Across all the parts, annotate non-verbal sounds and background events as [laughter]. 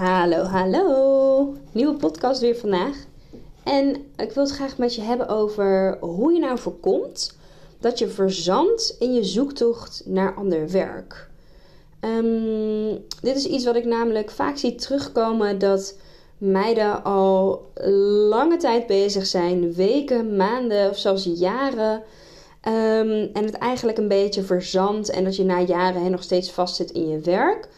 Hallo, hallo. Nieuwe podcast weer vandaag. En ik wil het graag met je hebben over hoe je nou voorkomt dat je verzandt in je zoektocht naar ander werk. Ehm, dit is iets wat ik namelijk vaak zie terugkomen dat meiden al lange tijd bezig zijn, weken, maanden of zelfs jaren. Ehm, en het eigenlijk een beetje verzandt en dat je na jaren nog steeds vastzit in je werk.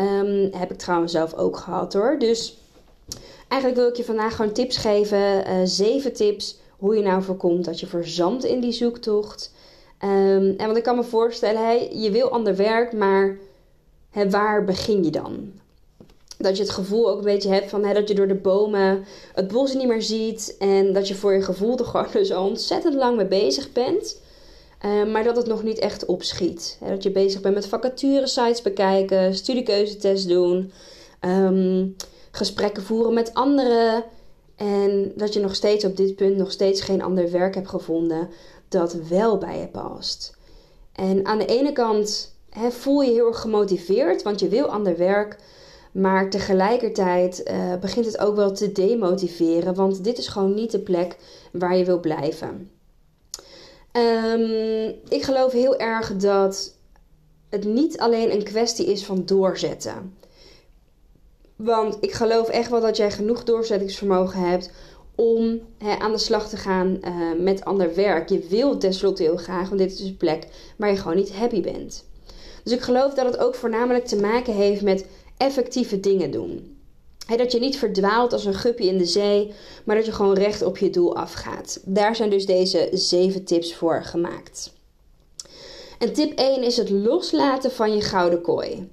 Um, heb ik trouwens zelf ook gehad hoor. Dus eigenlijk wil ik je vandaag gewoon tips geven. Uh, zeven tips hoe je nou voorkomt dat je verzandt in die zoektocht. Um, en want ik kan me voorstellen, hey, je wil ander werk, maar waar begin je dan? Dat je het gevoel ook een beetje hebt van hey, dat je door de bomen het bos niet meer ziet. En dat je voor je gevoel er gewoon dus ontzettend lang mee bezig bent. Uh, maar dat het nog niet echt opschiet. Dat je bezig bent met vacature-sites bekijken, studiekeuzetest doen, um, gesprekken voeren met anderen. En dat je nog steeds op dit punt nog steeds geen ander werk hebt gevonden dat wel bij je past. En aan de ene kant voel je heel erg gemotiveerd, want je wil ander werk. Maar tegelijkertijd uh, begint het ook wel te demotiveren, want dit is gewoon niet de plek waar je wil blijven. Um, ik geloof heel erg dat het niet alleen een kwestie is van doorzetten. Want ik geloof echt wel dat jij genoeg doorzettingsvermogen hebt om aan de slag te gaan uh, met ander werk. Je wil tenslotte heel graag, want dit is een plek waar je gewoon niet happy bent. Dus ik geloof dat het ook voornamelijk te maken heeft met effectieve dingen doen dat je niet verdwaalt als een guppy in de zee, maar dat je gewoon recht op je doel afgaat. Daar zijn dus deze zeven tips voor gemaakt. En tip 1 is het loslaten van je gouden kooi.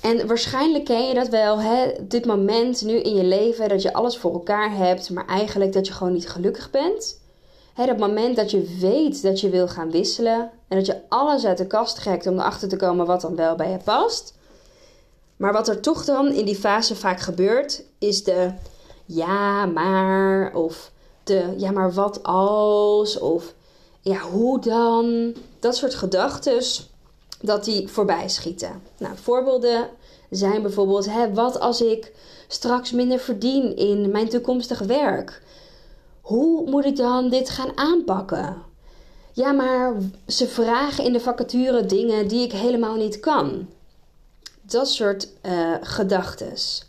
En waarschijnlijk ken je dat wel, dit moment nu in je leven dat je alles voor elkaar hebt, maar eigenlijk dat je gewoon niet gelukkig bent. Hè, dat moment dat je weet dat je wil gaan wisselen en dat je alles uit de kast trekt om erachter te komen wat dan wel bij je past. Maar wat er toch dan in die fase vaak gebeurt, is de ja, maar of de ja, maar wat als of ja, hoe dan? Dat soort gedachten dat die voorbij schieten. Nou, voorbeelden zijn bijvoorbeeld: hè, wat als ik straks minder verdien in mijn toekomstige werk? Hoe moet ik dan dit gaan aanpakken? Ja, maar ze vragen in de vacature dingen die ik helemaal niet kan dat soort uh, gedachtes.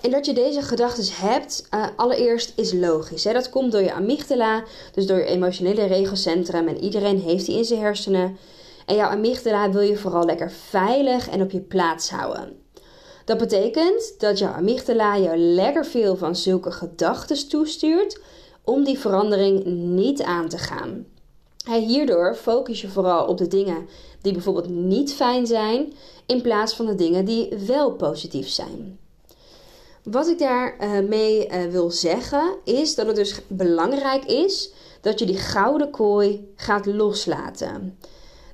En dat je deze gedachten hebt, uh, allereerst is logisch. Hè? Dat komt door je amygdala, dus door je emotionele regelcentrum. En iedereen heeft die in zijn hersenen. En jouw amygdala wil je vooral lekker veilig en op je plaats houden. Dat betekent dat jouw amygdala jou lekker veel van zulke gedachten toestuurt om die verandering niet aan te gaan. Hierdoor focus je vooral op de dingen die bijvoorbeeld niet fijn zijn, in plaats van de dingen die wel positief zijn. Wat ik daarmee uh, uh, wil zeggen is dat het dus belangrijk is dat je die gouden kooi gaat loslaten.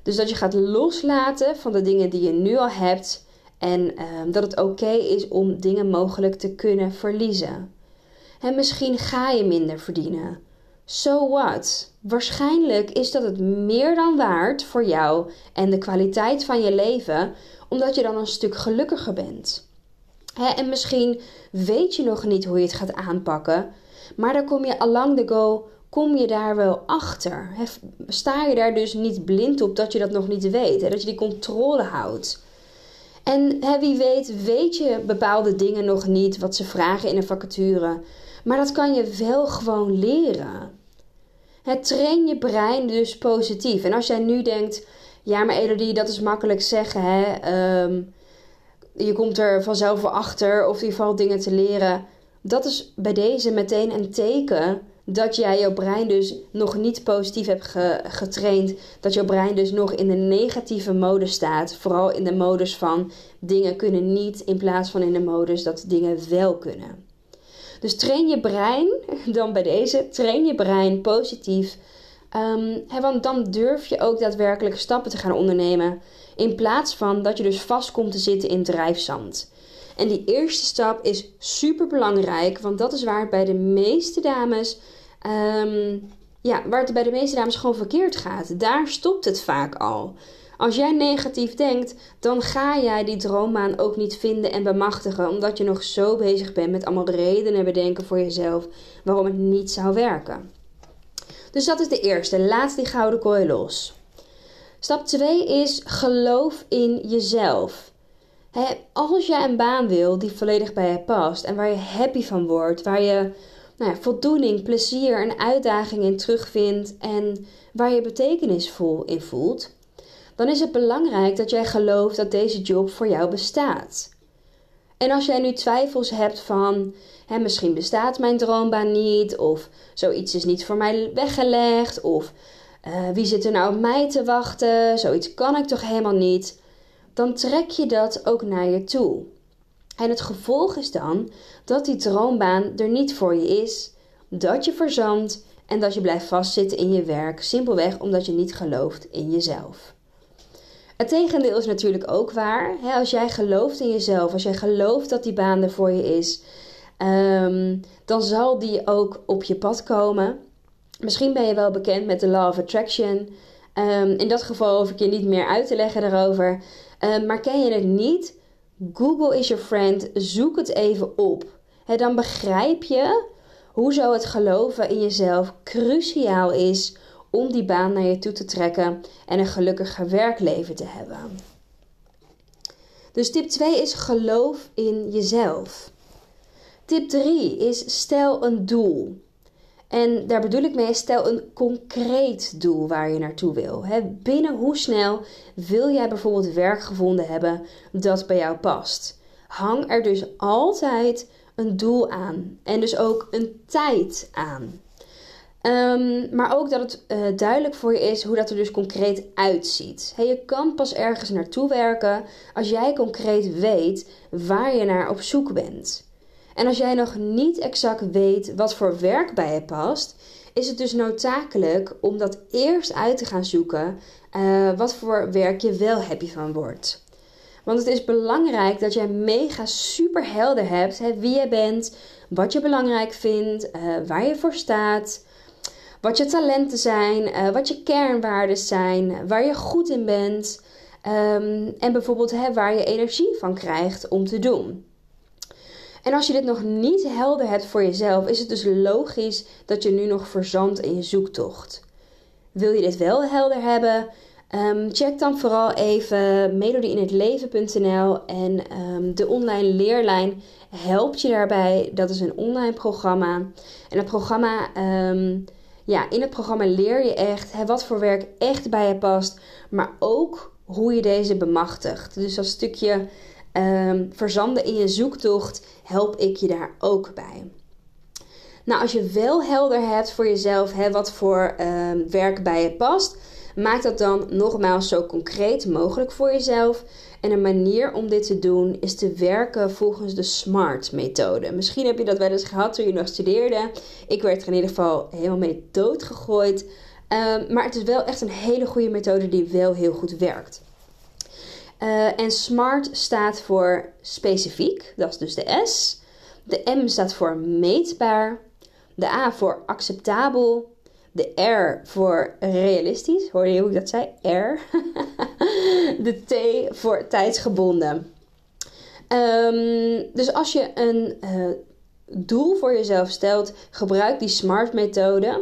Dus dat je gaat loslaten van de dingen die je nu al hebt en uh, dat het oké is om dingen mogelijk te kunnen verliezen. En misschien ga je minder verdienen. So what? Waarschijnlijk is dat het meer dan waard voor jou en de kwaliteit van je leven, omdat je dan een stuk gelukkiger bent. en misschien weet je nog niet hoe je het gaat aanpakken, maar dan kom je along the go, kom je daar wel achter. sta je daar dus niet blind op dat je dat nog niet weet, dat je die controle houdt. En wie weet, weet je bepaalde dingen nog niet wat ze vragen in een vacature. Maar dat kan je wel gewoon leren. Het train je brein dus positief. En als jij nu denkt, ja, maar Elodie, dat is makkelijk zeggen, hè. Ehm, je komt er vanzelf wel achter of ieder geval dingen te leren. Dat is bij deze meteen een teken dat jij jouw brein dus nog niet positief hebt getraind. Dat jouw brein dus nog in de negatieve modus staat. Vooral in de modus van dingen kunnen niet in plaats van in de modus dat dingen wel kunnen. Dus train je brein, [laughs] dan bij deze, train je brein positief. Um, want dan durf je ook daadwerkelijk stappen te gaan ondernemen. In plaats van dat je dus vast komt te zitten in drijfzand. En die eerste stap is super belangrijk, want dat is waar het bij de meeste dames, um, ja, waar het bij de meeste dames gewoon verkeerd gaat. Daar stopt het vaak al. Als jij negatief denkt, dan ga jij die droombaan ook niet vinden en bemachtigen, omdat je nog zo bezig bent met allemaal redenen bedenken voor jezelf waarom het niet zou werken. Dus dat is de eerste. Laat die gouden kooi los. Stap 2 is geloof in jezelf. als jij een baan wil die volledig bij je past en waar je happy van wordt, waar je nou ja, voldoening, plezier en uitdaging in terugvindt en waar je betekenisvol in voelt, dan is het belangrijk dat jij gelooft dat deze job voor jou bestaat. En als jij nu twijfels hebt van, hè, misschien bestaat mijn droombaan niet, of zoiets is niet voor mij weggelegd, of uh, wie zit er nou op mij te wachten, zoiets kan ik toch helemaal niet, dan trek je dat ook naar je toe. En het gevolg is dan dat die droombaan er niet voor je is, dat je verzandt en dat je blijft vastzitten in je werk, simpelweg omdat je niet gelooft in jezelf. Het tegendeel is natuurlijk ook waar. als jij gelooft in jezelf, als jij gelooft dat die baan er voor je is, ehm, dan zal die ook op je pad komen. Misschien ben je wel bekend met de Law of Attraction. Ehm, in dat geval hoef ik je niet meer uit te leggen daarover. Um, maar ken je het niet? Google is your friend. Zoek het even op. dan begrijp je hoezo het geloven in jezelf cruciaal is om die baan naar je toe te trekken en een gelukkiger werkleven te hebben. Dus tip 2 is geloof in jezelf. Tip 3 is stel een doel. En daar bedoel ik mee, stel een concreet doel waar je naartoe wil. binnen hoe snel wil jij bijvoorbeeld werk gevonden hebben dat bij jou past? Hang er dus altijd een doel aan en dus ook een tijd aan. Ehm, maar ook dat het uh, duidelijk voor je is hoe dat er dus concreet uitziet. je kan pas ergens naartoe werken als jij concreet weet waar je naar op zoek bent. En als jij nog niet exact weet wat voor werk bij je past, is het dus noodzakelijk om dat eerst uit te gaan zoeken uh, wat voor werk je wel happy van wordt. Want het is belangrijk dat jij mega super helder hebt wie je bent, wat je belangrijk vindt, uh, waar je voor staat, wat je talenten zijn, uh, wat je kernwaarden zijn, waar je goed in bent um, en bijvoorbeeld hè, waar je energie van krijgt om te doen. En als je dit nog niet helder hebt voor jezelf, is het dus logisch dat je nu nog verzandt in je zoektocht. Wil je dit wel helder hebben? Um, check dan vooral even melodieinhetleven.nl en um, de online leerlijn helpt je daarbij. Dat is een online programma. En het programma, ja, in het programma leer je echt hè, wat voor werk echt bij je past, maar ook hoe je deze bemachtigt. Dus dat stukje um, verzanden in je zoektocht help ik je daar ook bij. Nou, als je wel helder hebt voor jezelf hè, wat voor um, werk bij je past, maak dat dan nogmaals zo concreet mogelijk voor jezelf. En een manier om dit te doen is te werken volgens de SMART-methode. Misschien heb je dat wel eens gehad toen je nog studeerde. Ik werd er in ieder geval helemaal mee doodgegooid. Um, maar het is wel echt een hele goede methode die wel heel goed werkt. Uh, en SMART staat voor specifiek, dat is dus de S. De M staat voor meetbaar. De A voor acceptabel. De R voor realistisch. Hoor je hoe ik dat zei? R. [laughs] de T voor tijdsgebonden. Um, dus als je een uh, doel voor jezelf stelt, gebruik die SMART-methode.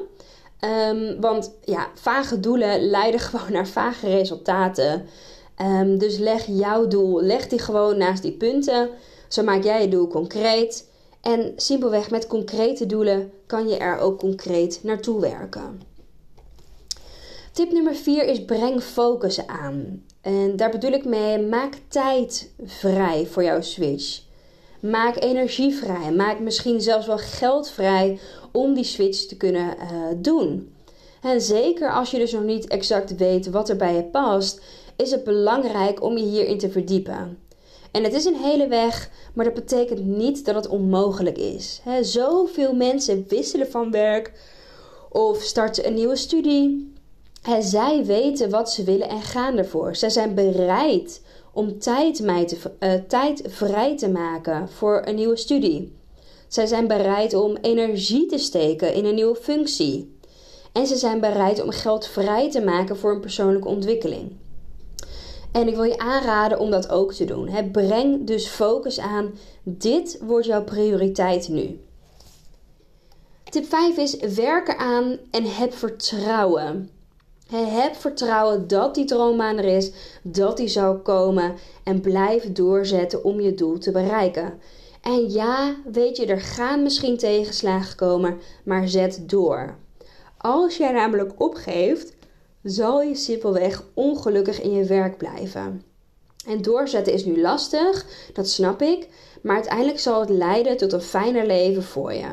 Um, want ja, vage doelen [laughs] leiden gewoon naar vage resultaten. Um, dus leg jouw doel, leg die gewoon naast die punten. Zo maak jij je doel concreet. En simpelweg met concrete doelen kan je er ook concreet naartoe werken. Tip nummer 4 is breng focus aan. En daar bedoel ik mee, maak tijd vrij voor jouw switch. Maak energie vrij. Maak misschien zelfs wel geld vrij om die switch te kunnen uh, doen. En zeker als je dus nog niet exact weet wat er bij je past, is het belangrijk om je hierin te verdiepen. En het is een hele weg, maar dat betekent niet dat het onmogelijk is. He, zoveel mensen wisselen van werk of starten een nieuwe studie. He, zij weten wat ze willen en gaan ervoor. Zij zijn bereid om tijd, te, uh, tijd vrij te maken voor een nieuwe studie. Zij zijn bereid om energie te steken in een nieuwe functie. En ze zijn bereid om geld vrij te maken voor een persoonlijke ontwikkeling. En ik wil je aanraden om dat ook te doen. breng dus focus aan. Dit wordt jouw prioriteit nu. Tip 5 is werken aan en heb vertrouwen. Heb vertrouwen dat die droombaan er is, dat die zou komen en blijf doorzetten om je doel te bereiken. En ja, weet je, er gaan misschien tegenslagen komen, maar zet door. Als jij namelijk opgeeft, zal je simpelweg ongelukkig in je werk blijven. En doorzetten is nu lastig, dat snap ik, maar uiteindelijk zal het leiden tot een fijner leven voor je.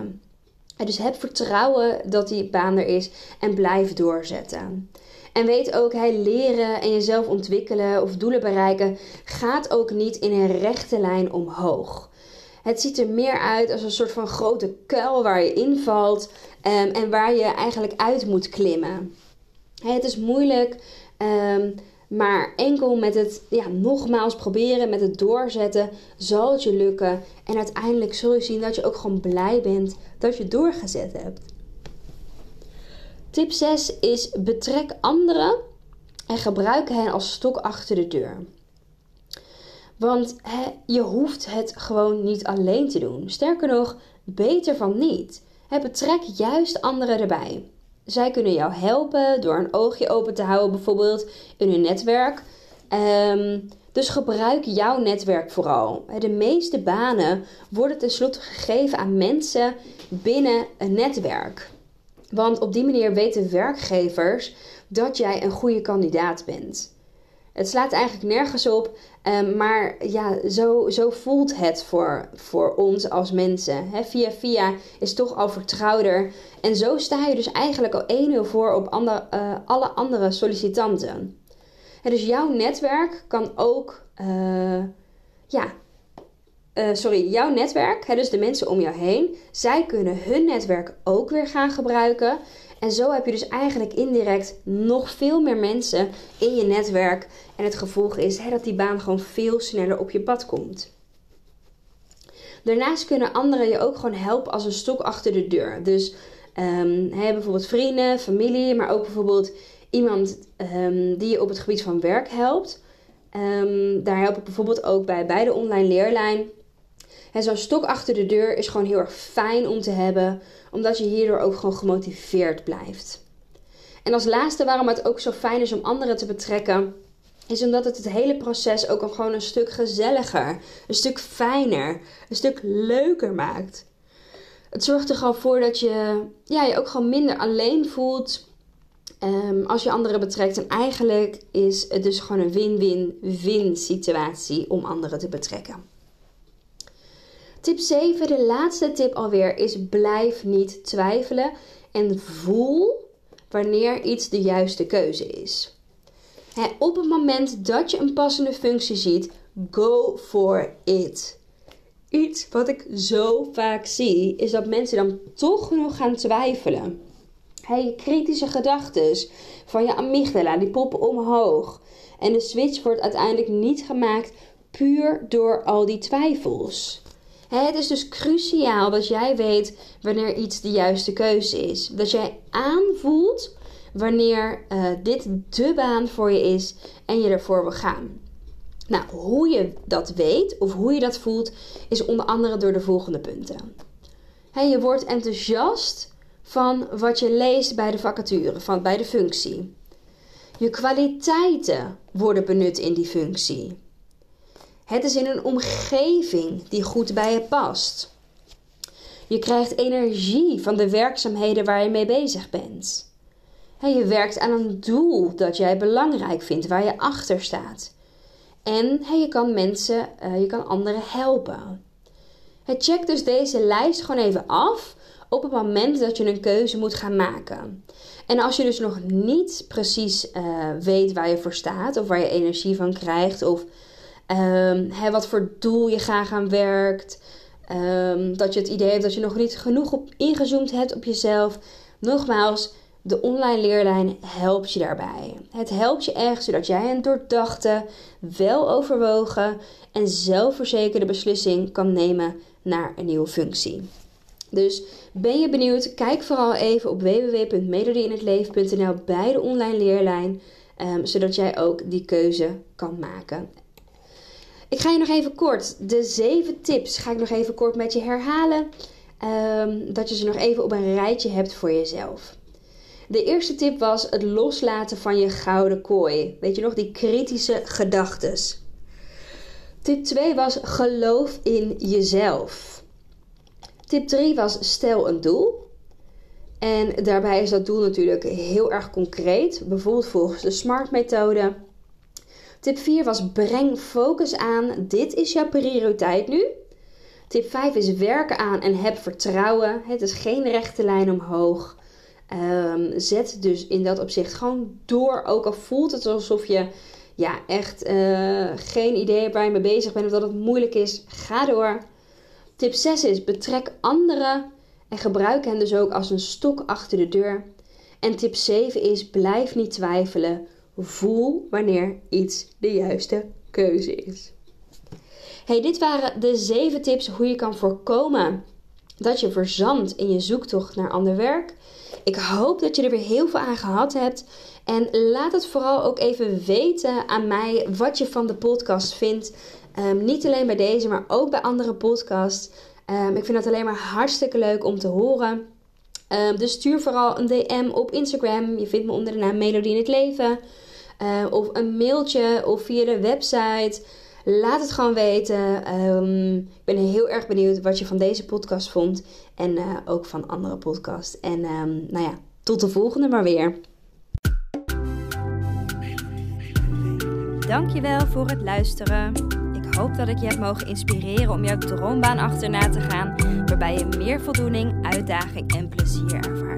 Dus heb vertrouwen dat die baan er is en blijf doorzetten. En weet ook, hij leren en jezelf ontwikkelen of doelen bereiken gaat ook niet in een rechte lijn omhoog. Het ziet er meer uit als een soort van grote kuil waar je invalt um, en waar je eigenlijk uit moet klimmen. Het is moeilijk, um, maar enkel met het ja, nogmaals proberen, met het doorzetten, zal het je lukken. En uiteindelijk zul je zien dat je ook gewoon blij bent dat je doorgezet hebt. Tip 6 is betrek anderen en gebruik hen als stok achter de deur. Want je hoeft het gewoon niet alleen te doen. Sterker nog, beter van niet. betrek juist anderen erbij. Zij kunnen jou helpen door een oogje open te houden, bijvoorbeeld in hun netwerk. Ehm, dus gebruik jouw netwerk vooral. De meeste banen worden tenslotte gegeven aan mensen binnen een netwerk. Want op die manier weten werkgevers dat jij een goede kandidaat bent. Het slaat eigenlijk nergens op, ehm, maar ja, zo, zo voelt het voor, voor ons als mensen. via via is toch al vertrouwder. En zo sta je dus eigenlijk al 1-0 voor op uh, alle andere sollicitanten. dus jouw netwerk kan ook, uh, ja, uh, sorry, jouw netwerk, hè, dus de mensen om jou heen, zij kunnen hun netwerk ook weer gaan gebruiken. En zo heb je dus eigenlijk indirect nog veel meer mensen in je netwerk. En het gevolg is hè, dat die baan gewoon veel sneller op je pad komt. Daarnaast kunnen anderen je ook gewoon helpen als een stok achter de deur. Dus hè, bijvoorbeeld vrienden, familie, maar ook bijvoorbeeld iemand um, die je op het gebied van werk helpt. Um, daar help ik bijvoorbeeld ook bij, bij de online leerlijn. En zo'n stok achter de deur is gewoon heel erg fijn om te hebben, omdat je hierdoor ook gewoon gemotiveerd blijft. En als laatste waarom het ook zo fijn is om anderen te betrekken, is omdat het het hele proces ook gewoon een stuk gezelliger, een stuk fijner, een stuk leuker maakt. Het zorgt er gewoon voor dat je ja, je ook gewoon minder alleen voelt um, als je anderen betrekt. En eigenlijk is het dus gewoon een win-win-win situatie om anderen te betrekken. Tip 7, de laatste tip alweer, is blijf niet twijfelen en voel wanneer iets de juiste keuze is. op het moment dat je een passende functie ziet, go for it. Iets wat ik zo vaak zie, is dat mensen dan toch nog gaan twijfelen. kritische gedachten van je amygdala, die poppen omhoog. En de switch wordt uiteindelijk niet gemaakt puur door al die twijfels. Het is dus cruciaal dat jij weet wanneer iets de juiste keuze is. Dat jij aanvoelt wanneer uh, dit de baan voor je is en je ervoor wil gaan. Nou, hoe je dat weet of hoe je dat voelt, is onder andere door de volgende punten. je wordt enthousiast van wat je leest bij de vacature, van, bij de functie. Je kwaliteiten worden benut in die functie. Het is in een omgeving die goed bij je past. Je krijgt energie van de werkzaamheden waar je mee bezig bent. Je werkt aan een doel dat jij belangrijk vindt, waar je achter staat. En je kan mensen, eh, je kan anderen helpen. check dus deze lijst gewoon even af op het moment dat je een keuze moet gaan maken. En als je dus nog niet precies uh, weet waar je voor staat, of waar je energie van krijgt, of um, wat voor doel je graag aan werkt, um, dat je het idee hebt dat je nog niet genoeg op ingezoomd hebt op jezelf. Nogmaals, de online leerlijn helpt je daarbij. Het helpt je echt zodat jij een doordachte, wel overwogen en zelfverzekerde beslissing kan nemen naar een nieuwe functie. Dus ben je benieuwd? Kijk vooral even op www.melodieinhetleven.nl bij de online leerlijn, um, zodat jij ook die keuze kan maken. Ik ga je nog even kort, de zeven tips ga ik nog even kort met je herhalen. Um, dat je ze nog even op een rijtje hebt voor jezelf. De eerste tip was het loslaten van je gouden kooi. Weet je nog, die kritische gedachtes. Tip 2 was geloof in jezelf. Tip 3 was stel een doel. En daarbij is dat doel natuurlijk heel erg concreet, bijvoorbeeld volgens de SMART-methode. Tip 4 was breng focus aan. Dit is jouw prioriteit nu. Tip 5 is werken aan en heb vertrouwen. Het is geen rechte lijn omhoog. Um, zet dus in dat opzicht gewoon door. Ook al voelt het alsof je ja, echt uh, geen idee waar je mee bezig bent of dat het moeilijk is. Ga door. Tip 6 is betrek anderen en gebruik hen dus ook als een stok achter de deur. En tip 7 is blijf niet twijfelen. Voel wanneer iets de juiste keuze is. Hey, dit waren de 7 tips hoe je kan voorkomen dat je verzandt in je zoektocht naar ander werk. Ik hoop dat je er weer heel veel aan gehad hebt. En laat het vooral ook even weten aan mij wat je van de podcast vindt. Um, niet alleen bij deze, maar ook bij andere podcasts. Um, ik vind het alleen maar hartstikke leuk om te horen. Um, dus stuur vooral een DM op Instagram. Je vindt me onder de naam Melodie in het Leven. Uh, of een mailtje of via de website. Laat het gewoon weten. Um, ik ben heel erg benieuwd wat je van deze podcast vond. En uh, ook van andere podcasts. En um, nou ja, tot de volgende maar weer. Dankjewel voor het luisteren. Ik hoop dat ik je heb mogen inspireren om jouw droombaan achterna te gaan. Waarbij je meer voldoening, uitdaging en plezier ervaart.